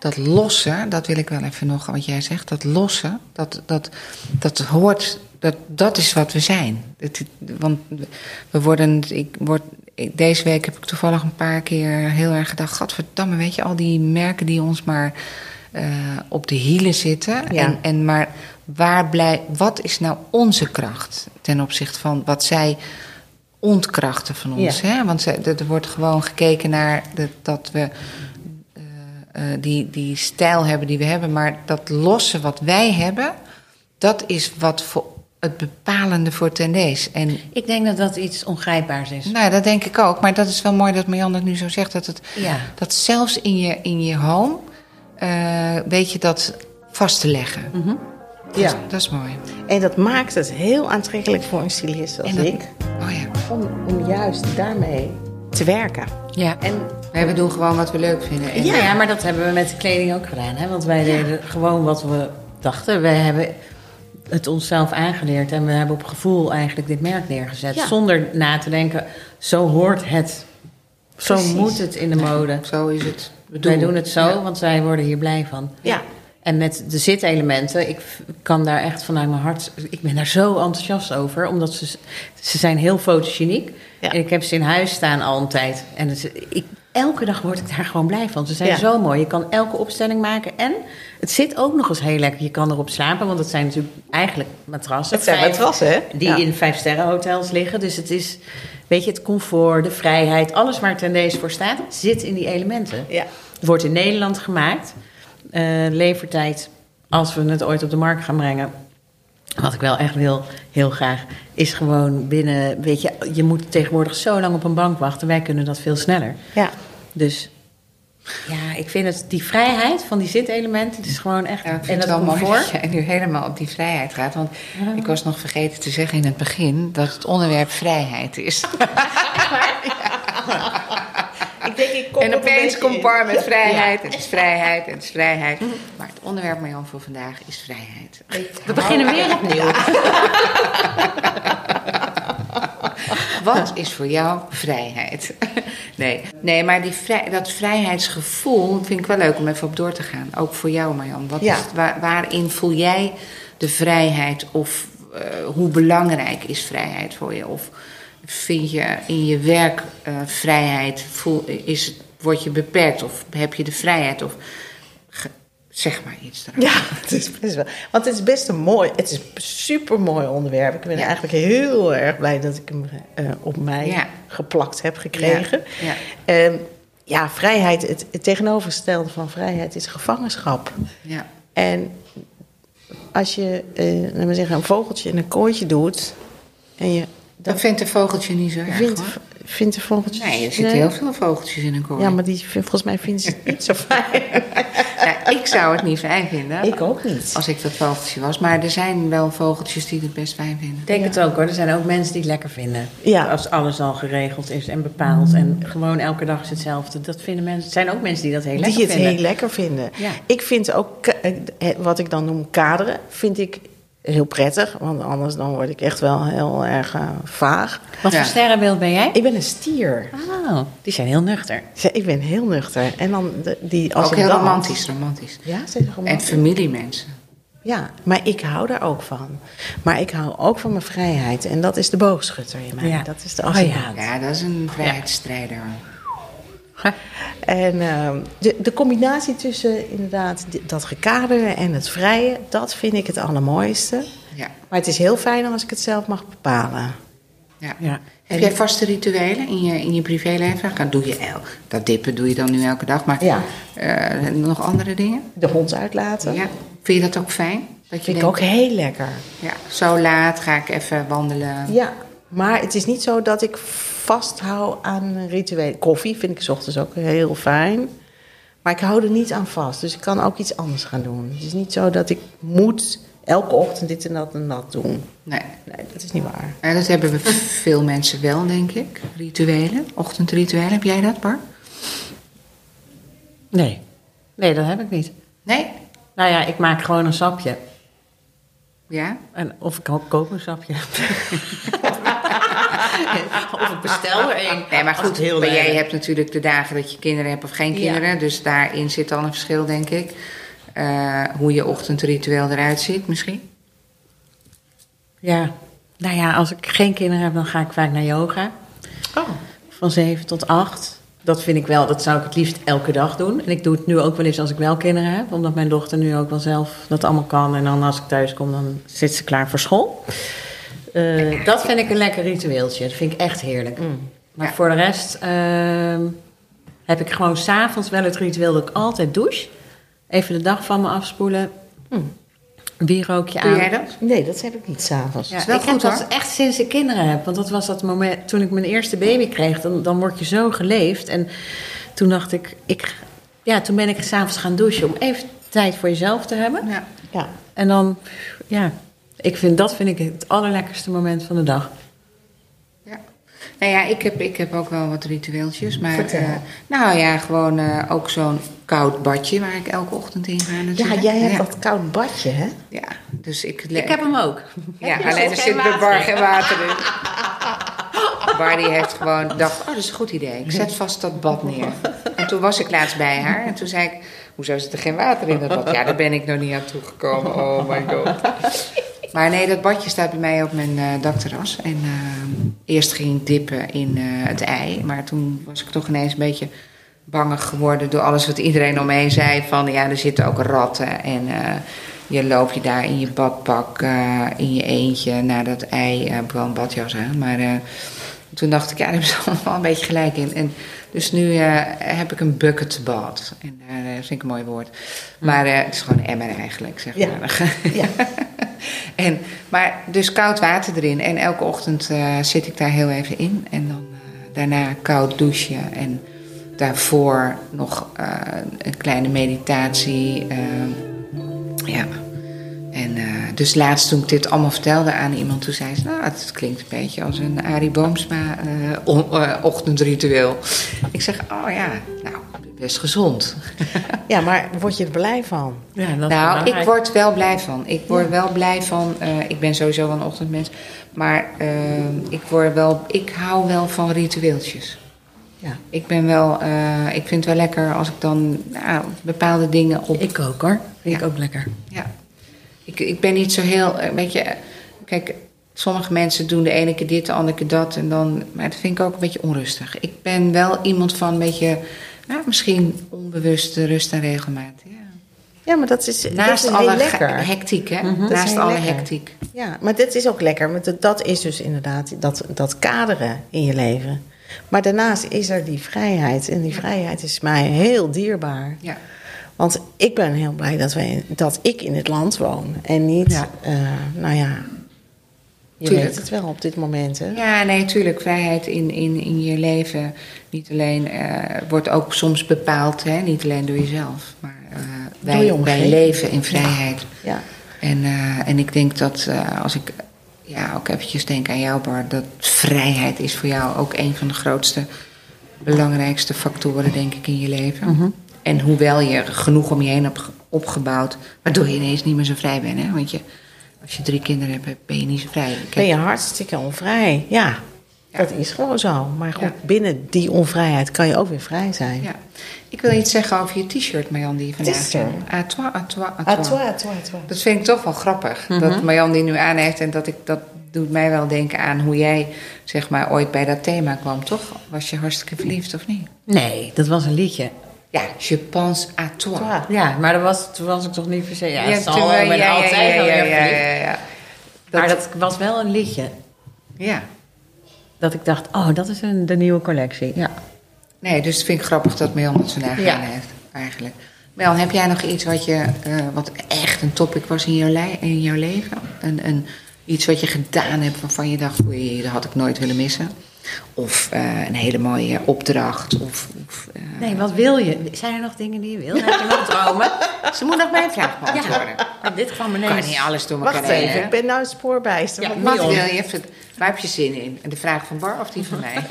dat lossen, dat wil ik wel even nog, wat jij zegt. Dat lossen, dat, dat, dat hoort, dat, dat is wat we zijn. Het, want we worden, ik word, ik- deze week heb ik toevallig een paar keer heel erg gedacht... Gadverdamme, weet je, al die merken die ons maar eh, op de hielen zitten. Ja. En, en maar waar blij, wat is nou onze kracht ten opzichte van wat zij ontkrachten van ons? Ja. Hè? Want ze- er wordt gewoon gekeken naar dat we eh, die, die stijl hebben die we hebben, maar dat losse wat wij hebben, dat is wat voor het bepalende voor Tendees. En Ik denk dat dat iets ongrijpbaars is. nou, dat denk ik ook. Maar dat is wel mooi dat Marjan dat nu zo zegt. Dat, het, Ja. dat zelfs in je, in je home eh, weet je dat vast te leggen. Dat, is- Ja. dat is mooi. En dat maakt het heel aantrekkelijk voor een stylist als dat- ik, Oh ja. om, om juist daarmee te werken. ja. En Nee, we doen gewoon wat we leuk vinden. En Ja. ja, maar dat hebben we met de kleding ook gedaan. Hè? Want wij deden gewoon wat we dachten. Wij hebben het onszelf aangeleerd. En we hebben op gevoel eigenlijk dit merk neergezet. Ja. Zonder na te denken, zo hoort het. Zo Precies. moet het in de mode. Zo is het. We Wij doen het zo, want wij worden hier blij van. ja, En met de zitelementen, ik kan daar echt vanuit mijn hart... Ik ben daar zo enthousiast over, omdat ze, ze zijn heel fotogeniek. Ja. En ik heb ze in huis staan al een tijd. En ik, elke dag word ik daar gewoon blij van. Ze zijn Ja. zo mooi. Je kan elke opstelling maken. En het zit ook nog eens heel lekker. Je kan erop slapen, want het zijn natuurlijk eigenlijk matrassen. het zijn Vijf- matrassen, hè? Die Ja. in vijfsterrenhotels liggen. Dus het is, weet je, het comfort, de vrijheid... alles waar ten deze voor staat, zit in die elementen. Ja. Het wordt in Nederland gemaakt. Eh, levertijd, als we het ooit op de markt gaan brengen. Wat ik wel echt wil, heel graag, is gewoon binnen. Weet je, je moet tegenwoordig zo lang op een bank wachten. Wij kunnen dat veel sneller. ja. Dus ja, ik vind het, die vrijheid van die zitelementen, het is gewoon echt. Ja, ik en vind dat het wel mooi dat je nu helemaal op die vrijheid gaat. Want ik was nog vergeten te zeggen in het begin dat het onderwerp vrijheid is. Ik denk, ik kom en een opeens komt. Bar met vrijheid. Het is vrijheid, het is vrijheid. Maar het onderwerp Marjan voor vandaag is vrijheid. We beginnen weer opnieuw. Wat is voor jou vrijheid? Nee, nee maar die vrij, dat vrijheidsgevoel vind ik wel leuk om even op door te gaan. Ook voor jou, Marjan. Wat Ja. is, het- waar, waarin voel jij de vrijheid? Of eh, hoe belangrijk is vrijheid voor je? Of vind je in je werk eh, vrijheid? Voel, is, word je beperkt? Of heb je de vrijheid? Of zeg maar iets erover. Ja, het is best wel. Want het is best een mooi, het is een super mooi onderwerp. Ik ben Ja. eigenlijk heel erg blij dat ik hem eh, op mij Ja. geplakt heb gekregen. Ja. Ehm, ja, vrijheid, het, het tegenovergestelde van vrijheid is gevangenschap. Ja. En als je, eh laten we zeggen, een vogeltje in een kooitje doet en je Dat vindt een vogeltje niet zo erg, vindt, hoor. vindt de vogeltjes... Nee, er zitten Nee? heel veel vogeltjes in een kooi. Ja, maar die, volgens mij vinden ze het niet zo fijn. Ja, ik zou het niet fijn vinden. ik ook niet. Als ik dat vogeltje was. Maar er zijn wel vogeltjes die het best fijn vinden. Ik denk het ook hoor. Er zijn ook mensen die het lekker vinden. Ja. Als alles al geregeld is en bepaald. En gewoon elke dag is hetzelfde. Dat vinden mensen. Er zijn ook mensen die dat heel lekker die het vinden. heel lekker vinden. Ja. Ik vind ook, ka- eh, wat ik dan noem kaderen, vind ik heel prettig. Want anders dan word ik echt wel heel erg eh, vaag. Wat Ja. voor sterrenbeeld ben jij? Ik ben een stier. Oh, die zijn heel nuchter. Ik ben heel nuchter. En dan de- die, als Ook heel dans- romantisch, romantisch. Ja, zijn ze En romantisch? familiemensen. Ja, maar ik hou daar ook van. Maar ik hou ook van mijn vrijheid. En dat is de boogschutter in mij. Ja. Dat is de Oh, ascendant. Ja, dat is een vrijheidsstrijder. En ehm, de, de combinatie tussen inderdaad dat gekaderde en het vrije, dat vind ik het allermooiste. Ja. Maar het is heel fijn als ik het zelf mag bepalen. ja. Ja. Heb jij vaste rituelen in je, in je privéleven? Dan doe je el, dat dippen doe je dan nu elke dag. Maar Ja. eh, nog andere dingen? De hond uitlaten. Ja. Vind je dat ook fijn? Dat je Vind ik ook heel lekker. Ja, zo laat ga ik even wandelen. Ja, maar het is niet zo dat ik vasthoud aan rituelen. Koffie vind ik 's ochtends ook heel fijn. Maar ik hou er niet aan vast. Dus ik kan ook iets anders gaan doen. Het is niet zo dat ik moet elke ochtend dit en dat en dat doen. Nee. Nee, dat is niet waar. En dat hebben we veel mensen wel, denk ik. Rituelen, ochtendrituelen. Heb jij dat, Bar? Nee. Nee, dat heb ik niet. Nee? Nou ja, ik maak gewoon een sapje. Ja? En of ik koop een sapje. of ik bestel er een. Nee, maar goed, het heel maar jij hebt natuurlijk de dagen dat je kinderen hebt of geen Ja. kinderen. Dus daarin zit dan een verschil, denk ik. Eh, hoe je ochtendritueel eruit ziet, misschien. Ja. Nou ja, als ik geen kinderen heb, dan ga ik vaak naar yoga. Oh. Van 7 tot 8. Dat vind ik wel, dat zou ik het liefst elke dag doen. En ik doe het nu ook wel eens als ik wel kinderen heb. Omdat mijn dochter nu ook wel zelf dat allemaal kan. En dan als ik thuis kom, dan zit ze klaar voor school. Eh, dat vind ik een lekker ritueeltje. Dat vind ik echt heerlijk. Maar Ja. voor de rest ehm, heb ik gewoon s'avonds wel het ritueel dat ik altijd douche. Even de dag van me afspoelen. Een bierrookje Doe aan. jij dat? Nee, dat heb ik niet s'avonds. Ja, ik goed, heb dat hoor. echt sinds ik kinderen heb. Want dat was dat moment toen ik mijn eerste baby kreeg. Dan, dan word je zo geleefd. En toen dacht ik, ik ja, toen ben ik s'avonds gaan douchen om even tijd voor jezelf te hebben. Ja. Ja. En dan, ja, ik vind, dat vind ik het allerlekkerste moment van de dag. Ja. Nou ja, ik heb, ik heb ook wel wat ritueeltjes. Maar, eh, nou ja, gewoon eh, ook zo'n koud badje waar ik elke ochtend in ga ja, natuurlijk. jij hebt ja. dat koud badje, hè? Ja, dus ik... Ik heb hem ook. Ja, alleen er zit bij water Bar in? geen water in. Bar die heeft gewoon gedacht, oh dat is een goed idee. Ik zet vast dat bad neer. En toen was ik laatst bij haar en toen zei ik, hoezo zit er geen water in dat bad? Ja, daar ben ik nog niet aan toegekomen. Oh my god. Maar nee, dat badje staat bij mij op mijn eh, dakterras. En eh, eerst ging ik dippen in eh, het ei. Maar toen was ik toch ineens een beetje bangig geworden door alles wat iedereen omheen zei. Van ja, er zitten ook ratten. En je loop je daar in je badpak, in je eentje, naar dat ei. wel een badjas aan. Maar toen dacht ik, ja, daar hebben ze allemaal een beetje gelijk in. En dus nu heb ik een bucketbad. En dat vind ik een mooi woord. Maar het is gewoon een emmer eigenlijk, zeg Ja. maar. Ja. Maar dus koud water erin. En elke ochtend eh, zit ik daar heel even in. En dan eh, daarna koud douchen. En daarvoor nog eh, een kleine meditatie. ja. En eh, dus laatst toen ik dit allemaal vertelde aan iemand, toen zei ze: Nou, het klinkt een beetje als een Arie Boomsma eh, on- eh, ochtendritueel. Ik zeg: Oh ja, nou, best gezond. Ja, maar word je er blij van? Ja, dat Nou, ik word wel blij van. Ik word wel blij van. eh, ik ben sowieso wel een ochtendmens. Maar ik, word wel, ik hou wel van ritueeltjes. Ja. Ik ben wel. eh, ik vind het wel lekker als ik dan nou, bepaalde dingen op. Ik ook hoor. Vind ik ook lekker. Ja. Ik, ik ben niet zo heel. eh, Weet je, kijk, sommige mensen doen de ene keer dit, de andere keer dat. En dan, maar dat vind ik ook een beetje onrustig. Ik ben wel iemand van een beetje. Nou, misschien onbewuste rust en regelmaat. Ja. Ja, maar dat is, Naast dat is alle lekker. hectiek, hè? Is Naast alle lekker. hectiek. Ja, maar dit is ook lekker. Want dat- dat is dus inderdaad dat, dat kaderen in je leven. Maar daarnaast is er die vrijheid. En die vrijheid is mij heel dierbaar. Ja. Want ik ben heel blij dat, wij, dat ik in het land woon. En niet, Ja. eh, nou ja, Je Tuurlijk. weet het wel op dit moment, hè? Ja, nee, tuurlijk. Vrijheid in, in, in je leven niet alleen, eh, wordt ook soms bepaald, hè, niet alleen door jezelf. Maar Door je wij, leven in vrijheid. Ja. En, en ik denk dat als ik ja, ook eventjes denk aan jou, Bar, dat vrijheid is voor jou ook een van de grootste, belangrijkste factoren, denk ik, in je leven. En hoewel je genoeg om je heen hebt ge- opgebouwd, waardoor je ineens niet meer zo vrij bent. Hè? Want je, als je drie kinderen hebt, ben je niet zo vrij. Ben je hartstikke onvrij. Ja, Ja. dat is gewoon zo. Maar goed, Ja. binnen die onvrijheid kan je ook weer vrij zijn. Ja. Ik wil iets zeggen over je t-shirt, Marjan, die je vandaag er. hebt. À toi, à toi, à À toi. toi, à toi. Dat vind ik toch wel grappig. Dat Marjan die nu aan heeft en dat ik dat doet mij wel denken aan hoe jij zeg maar ooit bij dat thema kwam, toch? Was je hartstikke verliefd of niet? Nee, dat was een liedje. Ja, je pense à toi. Toi. Ja, maar dat was, toen was ik toch niet per se... Ja, zal ik ben ja, ja, altijd ja, ja, ja, ja, ja. Maar dat was wel een liedje. Ja. Dat ik dacht, oh, dat is een, de nieuwe collectie. Ja. Nee, dus vind ik grappig dat Marjan het vandaag Ja. aan heeft, eigenlijk. Marjan, heb jij nog iets wat, je, eh, wat echt een topic was in jouw, in jouw leven? Een, een, iets wat je gedaan hebt waarvan je dacht, oei, dat had ik nooit willen missen? Of eh, een hele mooie opdracht? Of, of, eh, Nee, wat wil je? Zijn er nog dingen die je wil? Heb je nog dromen? Ze moet nog mijn vraag beantwoorden. Ja, dit kwam Ik ineens. kan niet alles door elkaar Wacht even, ik ben nou spoorbijster. Ja, Wat wil je? Waar heb je zin in? En de vraag van Bar of die van mij?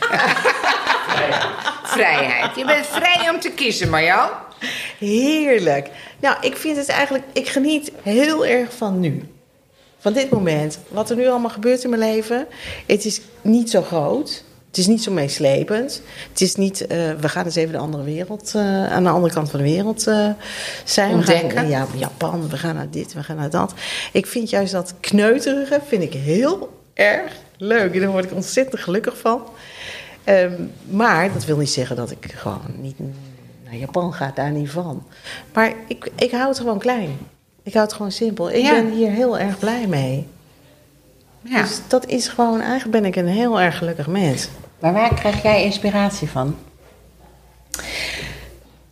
Vrijheid. Je bent vrij om te kiezen, Marjan. Heerlijk. Nou, ik vind het eigenlijk, ik geniet heel erg van nu. Van dit moment. Wat er nu allemaal gebeurt in mijn leven. Het is niet zo groot. Het is niet zo meeslepend. Het is niet, eh, we gaan eens even de andere wereld, eh, aan de andere kant van de wereld eh, zijn. We gaan Ontdekken. ja, Japan, we gaan naar dit, we gaan naar dat. Ik vind juist dat kneuterige, vind ik heel erg leuk. En daar word ik ontzettend gelukkig van. Ehm, maar dat wil niet zeggen dat ik gewoon niet naar Japan ga, daar niet van. Maar ik, ik hou het gewoon klein. Ik hou het gewoon simpel. Ik Ja. ben hier heel erg blij mee. Ja. Dus dat is gewoon, eigenlijk ben ik een heel erg gelukkig mens. Maar waar krijg jij inspiratie van?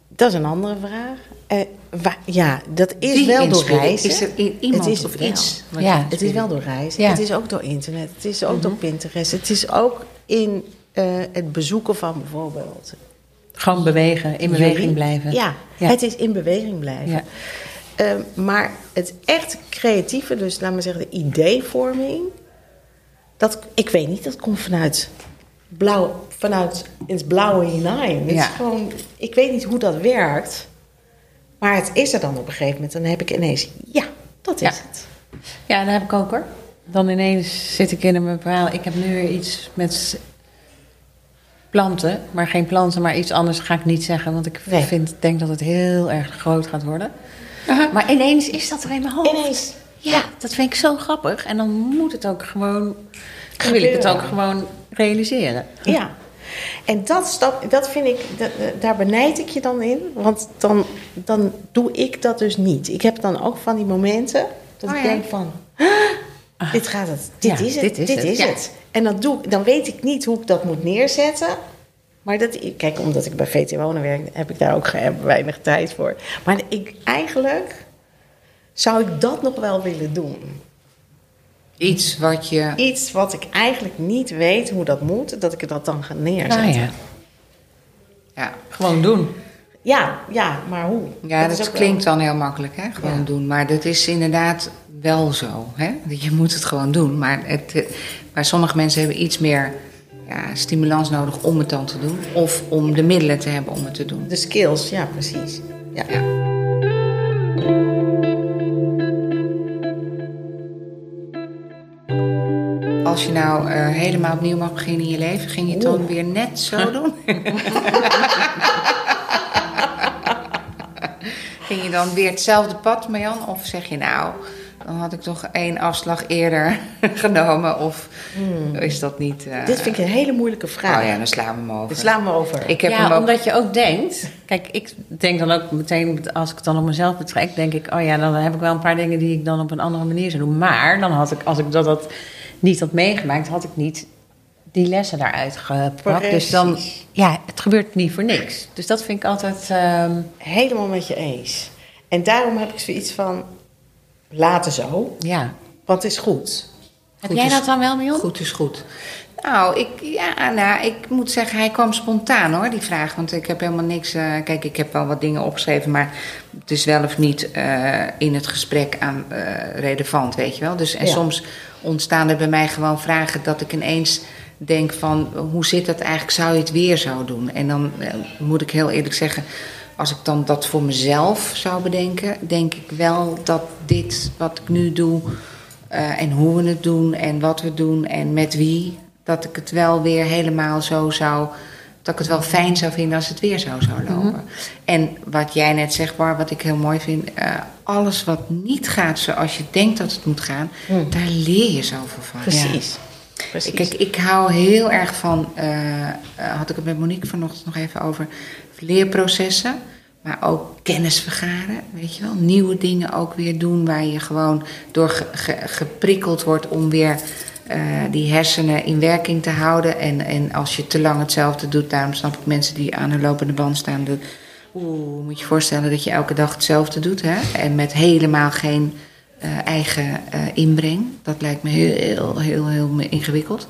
Dat is een andere vraag. Eh, ja, dat is wel door reizen. Is er iemand het is of wel. iets? Ja. Het is wel door reizen. Ja. Het is ook door internet. Het is ook door Pinterest. Het is ook in eh, het bezoeken van bijvoorbeeld Gewoon bewegen, in beweging blijven. Ja, Ja. het is in beweging blijven. Ja. Ehm, maar het echt creatieve, dus laat maar zeggen de ideevorming, dat, ik weet niet, dat komt vanuit blauw, vanuit het blauwe hinein. Het is gewoon, ik weet niet hoe dat werkt, maar het is er dan op een gegeven moment. Dan heb ik ineens, ja, dat is Ja. het. Ja, dat heb ik ook hoor. Dan ineens zit ik in een verhaal. Ik heb nu weer iets met planten, maar geen planten, maar iets anders ga ik niet zeggen, want ik Nee. vind, denk dat het heel erg groot gaat worden. Maar ineens is dat er in mijn hoofd. Ineens, Ja, dat vind ik zo grappig. En dan moet het ook gewoon, dan wil ik het ook gewoon realiseren. Ja. En dat, stap, dat vind ik, dat, eh, daar benijd ik je dan in. Want dan, dan doe ik dat dus niet. Ik heb dan ook van die momenten dat Oh ik ja. denk van... "Ah, dit gaat het, dit Ja, is het, dit dit is is, het. En dan, doe, dan weet ik niet hoe ik dat moet neerzetten. Maar dat, kijk, omdat ik bij VT Wonen werk, heb ik daar ook weinig tijd voor. Maar ik, eigenlijk zou ik dat nog wel willen doen. Iets wat je... Iets wat ik eigenlijk niet weet hoe dat moet, dat ik dat dan ga neerzetten. Nou ja, Ja, gewoon doen. Ja, ja, maar hoe? ja dat, klinkt dan heel makkelijk, hè? Gewoon Ja. doen. Maar dat is inderdaad wel zo, hè? Je moet het gewoon doen. Maar, het, eh, maar sommige mensen hebben iets meer ja, stimulans nodig om het dan te doen. Of om de middelen te hebben om het te doen. De skills, ja, precies. Ja. Ja. Als je nou eh, helemaal opnieuw mag beginnen in je leven, ging je het dan weer net zo doen? ging je dan weer hetzelfde pad, Marjan? Of zeg je nou, dan had ik toch één afslag eerder genomen? Of is dat niet... eh, Dit vind ik een hele moeilijke vraag. Oh ja, dan slaan we hem over. Dus laat me over. Ik heb hem ja, ook... omdat je ook denkt. Kijk, ik denk dan ook meteen, als ik het dan op mezelf betrek, denk ik, oh ja, dan heb ik wel een paar dingen die ik dan op een andere manier zou doen. Maar dan had ik, als ik dat, dat niet had meegemaakt, had ik niet die lessen daaruit gepakt. Dus dan, ja, het gebeurt niet voor niks. Dus dat vind ik altijd. ehm, Helemaal met je eens. En daarom heb ik zoiets van, laten zo, ja, want het is goed. Heb Goed jij is- dat dan wel, Mion? Goed is goed. Nou ik, ja, nou, ik moet zeggen, hij kwam spontaan hoor, die vraag. Want ik heb helemaal niks. eh, kijk, ik heb wel wat dingen opgeschreven, maar het is wel of niet eh, in het gesprek aan eh, relevant, weet je wel. Dus, en Ja. soms ontstaan er bij mij gewoon vragen dat ik ineens denk van hoe zit dat eigenlijk? Zou je het weer zo doen? En dan moet ik heel eerlijk zeggen, als ik dan dat voor mezelf zou bedenken, denk ik wel dat dit wat ik nu doe eh, en hoe we het doen en wat we doen en met wie, dat ik het wel weer helemaal zo zou. Dat ik het wel fijn zou vinden als het weer zo zou lopen. En wat jij net zegt, Bar, wat ik heel mooi vind. eh, alles wat niet gaat zoals je denkt dat het moet gaan, daar leer je zoveel van. Precies. Precies. Kijk, ik hou heel erg van, eh, had ik het met Monique vanochtend nog even over, leerprocessen. Maar ook kennis vergaren, weet je wel. Nieuwe dingen ook weer doen waar je gewoon door ge- ge- geprikkeld wordt om weer eh, die hersenen in werking te houden. En, en als je te lang hetzelfde doet, daarom snap ik mensen die aan een lopende band staan. De, Oeh, moet je voorstellen dat je elke dag hetzelfde doet. Hè? En met helemaal geen eh, eigen eh, inbreng. Dat lijkt me heel, heel, heel, heel ingewikkeld.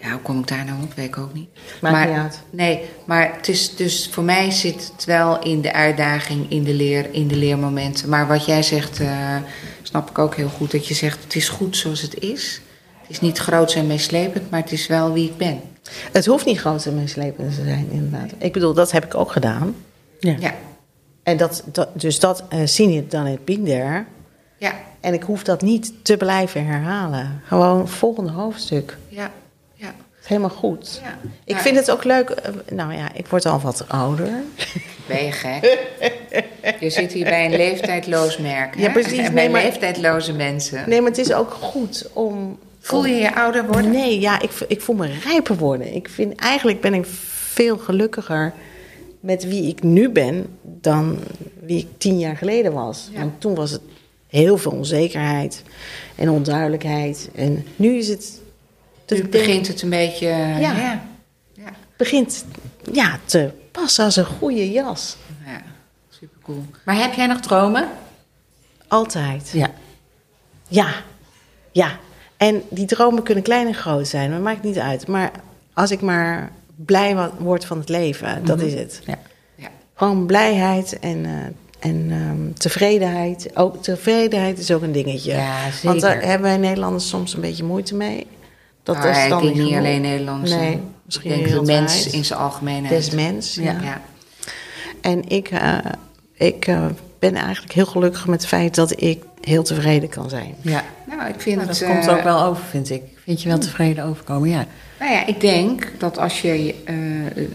Ja, hoe kom ik daar nou op? Weet ik ook niet. Maakt maar, niet uit. Nee, maar het is dus voor mij zit het wel in de uitdaging, in de leer, in de leermomenten. Maar wat jij zegt, eh, snap ik ook heel goed. Dat je zegt, het is goed zoals het is. Het is niet groot en meeslepend, maar het is wel wie ik ben. Het hoeft niet groot en meeslepend te zijn, inderdaad. Ik bedoel, dat heb ik ook gedaan. Ja. Ja, En dat, dat, dus dat uh, seen it, done it, been there. ja, En ik hoef dat niet te blijven herhalen. Gewoon volgende hoofdstuk. ja. Het helemaal goed. ja. Ik vind het ook leuk. eh, Nou ja, ik word al wat ouder. Ben je gek? Je zit hier bij een leeftijdloos merk. Hè? Ja, precies. En bij Nee, maar- leeftijdloze mensen. Nee, maar het is ook goed om. Voel je je ouder worden? Nee, ja, ik, ik voel me rijper worden. Ik vind eigenlijk ben ik veel gelukkiger met wie ik nu ben dan wie ik tien jaar geleden was. Ja. Want toen was het heel veel onzekerheid en onduidelijkheid. En nu is het. Nu het begint het een beetje... Ja. ja. ja. begint ja, te passen als een goede jas. Ja, supercool. Maar heb jij nog dromen? Altijd. Ja. Ja, ja. En die dromen kunnen klein en groot zijn, dat maakt niet uit. Maar als ik maar blij word van het leven, dat is het. Ja. Ja. Gewoon blijheid en, eh, en ehm, tevredenheid. Ook tevredenheid is ook een dingetje. Ja, Want daar zeker. hebben wij Nederlanders soms een beetje moeite mee. Dat Dat is dan ik denk niet genoeg. alleen Nederlands. Nee, misschien ik denk de mens in zijn algemeenheid. Des mens. Ja. Ja. Ja. En ik, eh, ik eh, ben eigenlijk heel gelukkig met het feit dat ik heel tevreden kan zijn. ja. Nou, ik vind Nou, dat het... komt eh, ook wel over, vind ik. Vind je wel tevreden overkomen, ja. Nou ja, ik denk dat als je... eh,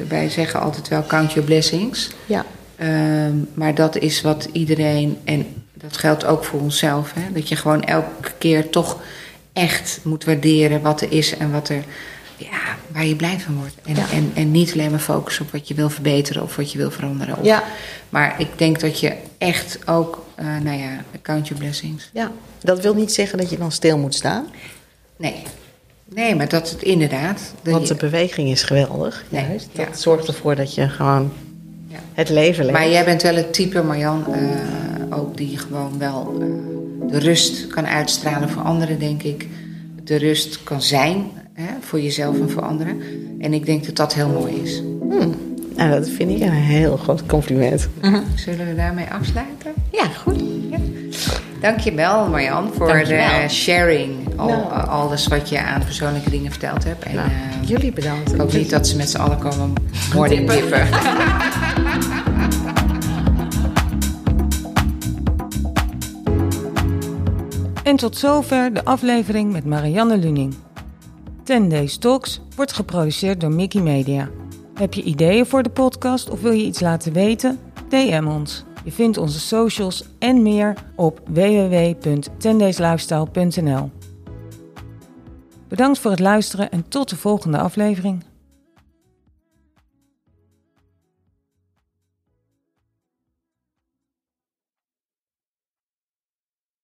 wij zeggen altijd wel count your blessings. Ja. Ehm, maar dat is wat iedereen, en dat geldt ook voor onszelf, hè, dat je gewoon elke keer toch echt moet waarderen wat er is en wat er, ja, waar je blij van wordt. En, Ja. en, en niet alleen maar focussen op wat je wil verbeteren of wat je wil veranderen. Of, Ja. Maar ik denk dat je echt ook, eh, nou ja, count your blessings. ja, dat wil niet zeggen dat je dan stil moet staan. Nee, nee, maar dat het inderdaad. Want de beweging is geweldig. Nee, juist. ja. Dat zorgt ervoor dat je gewoon Ja. het leven leeft. Maar jij bent wel het type, Marjan, eh, ook die gewoon wel eh, de rust kan uitstralen voor anderen, denk ik. De rust kan zijn hè, voor jezelf en voor anderen. En ik denk dat dat heel mooi is. Nou, dat vind ik een heel groot compliment. Zullen we daarmee afsluiten? Ja, goed. Dankjewel Marjan voor Dankjewel. de sharing. Al, Nou. alles wat je aan persoonlijke dingen verteld hebt. En Nou, eh, jullie bedankt. ik hoop niet dat ze met z'n allen komen morning tippen. En tot zover de aflevering met Marianne Luning. 10 Days Talks wordt geproduceerd door Mickey Media. Heb je ideeën voor de podcast of wil je iets laten weten? DM ons. Je vindt onze socials en meer op www.10dayslifestyle.nl Bedankt voor het luisteren en tot de volgende aflevering.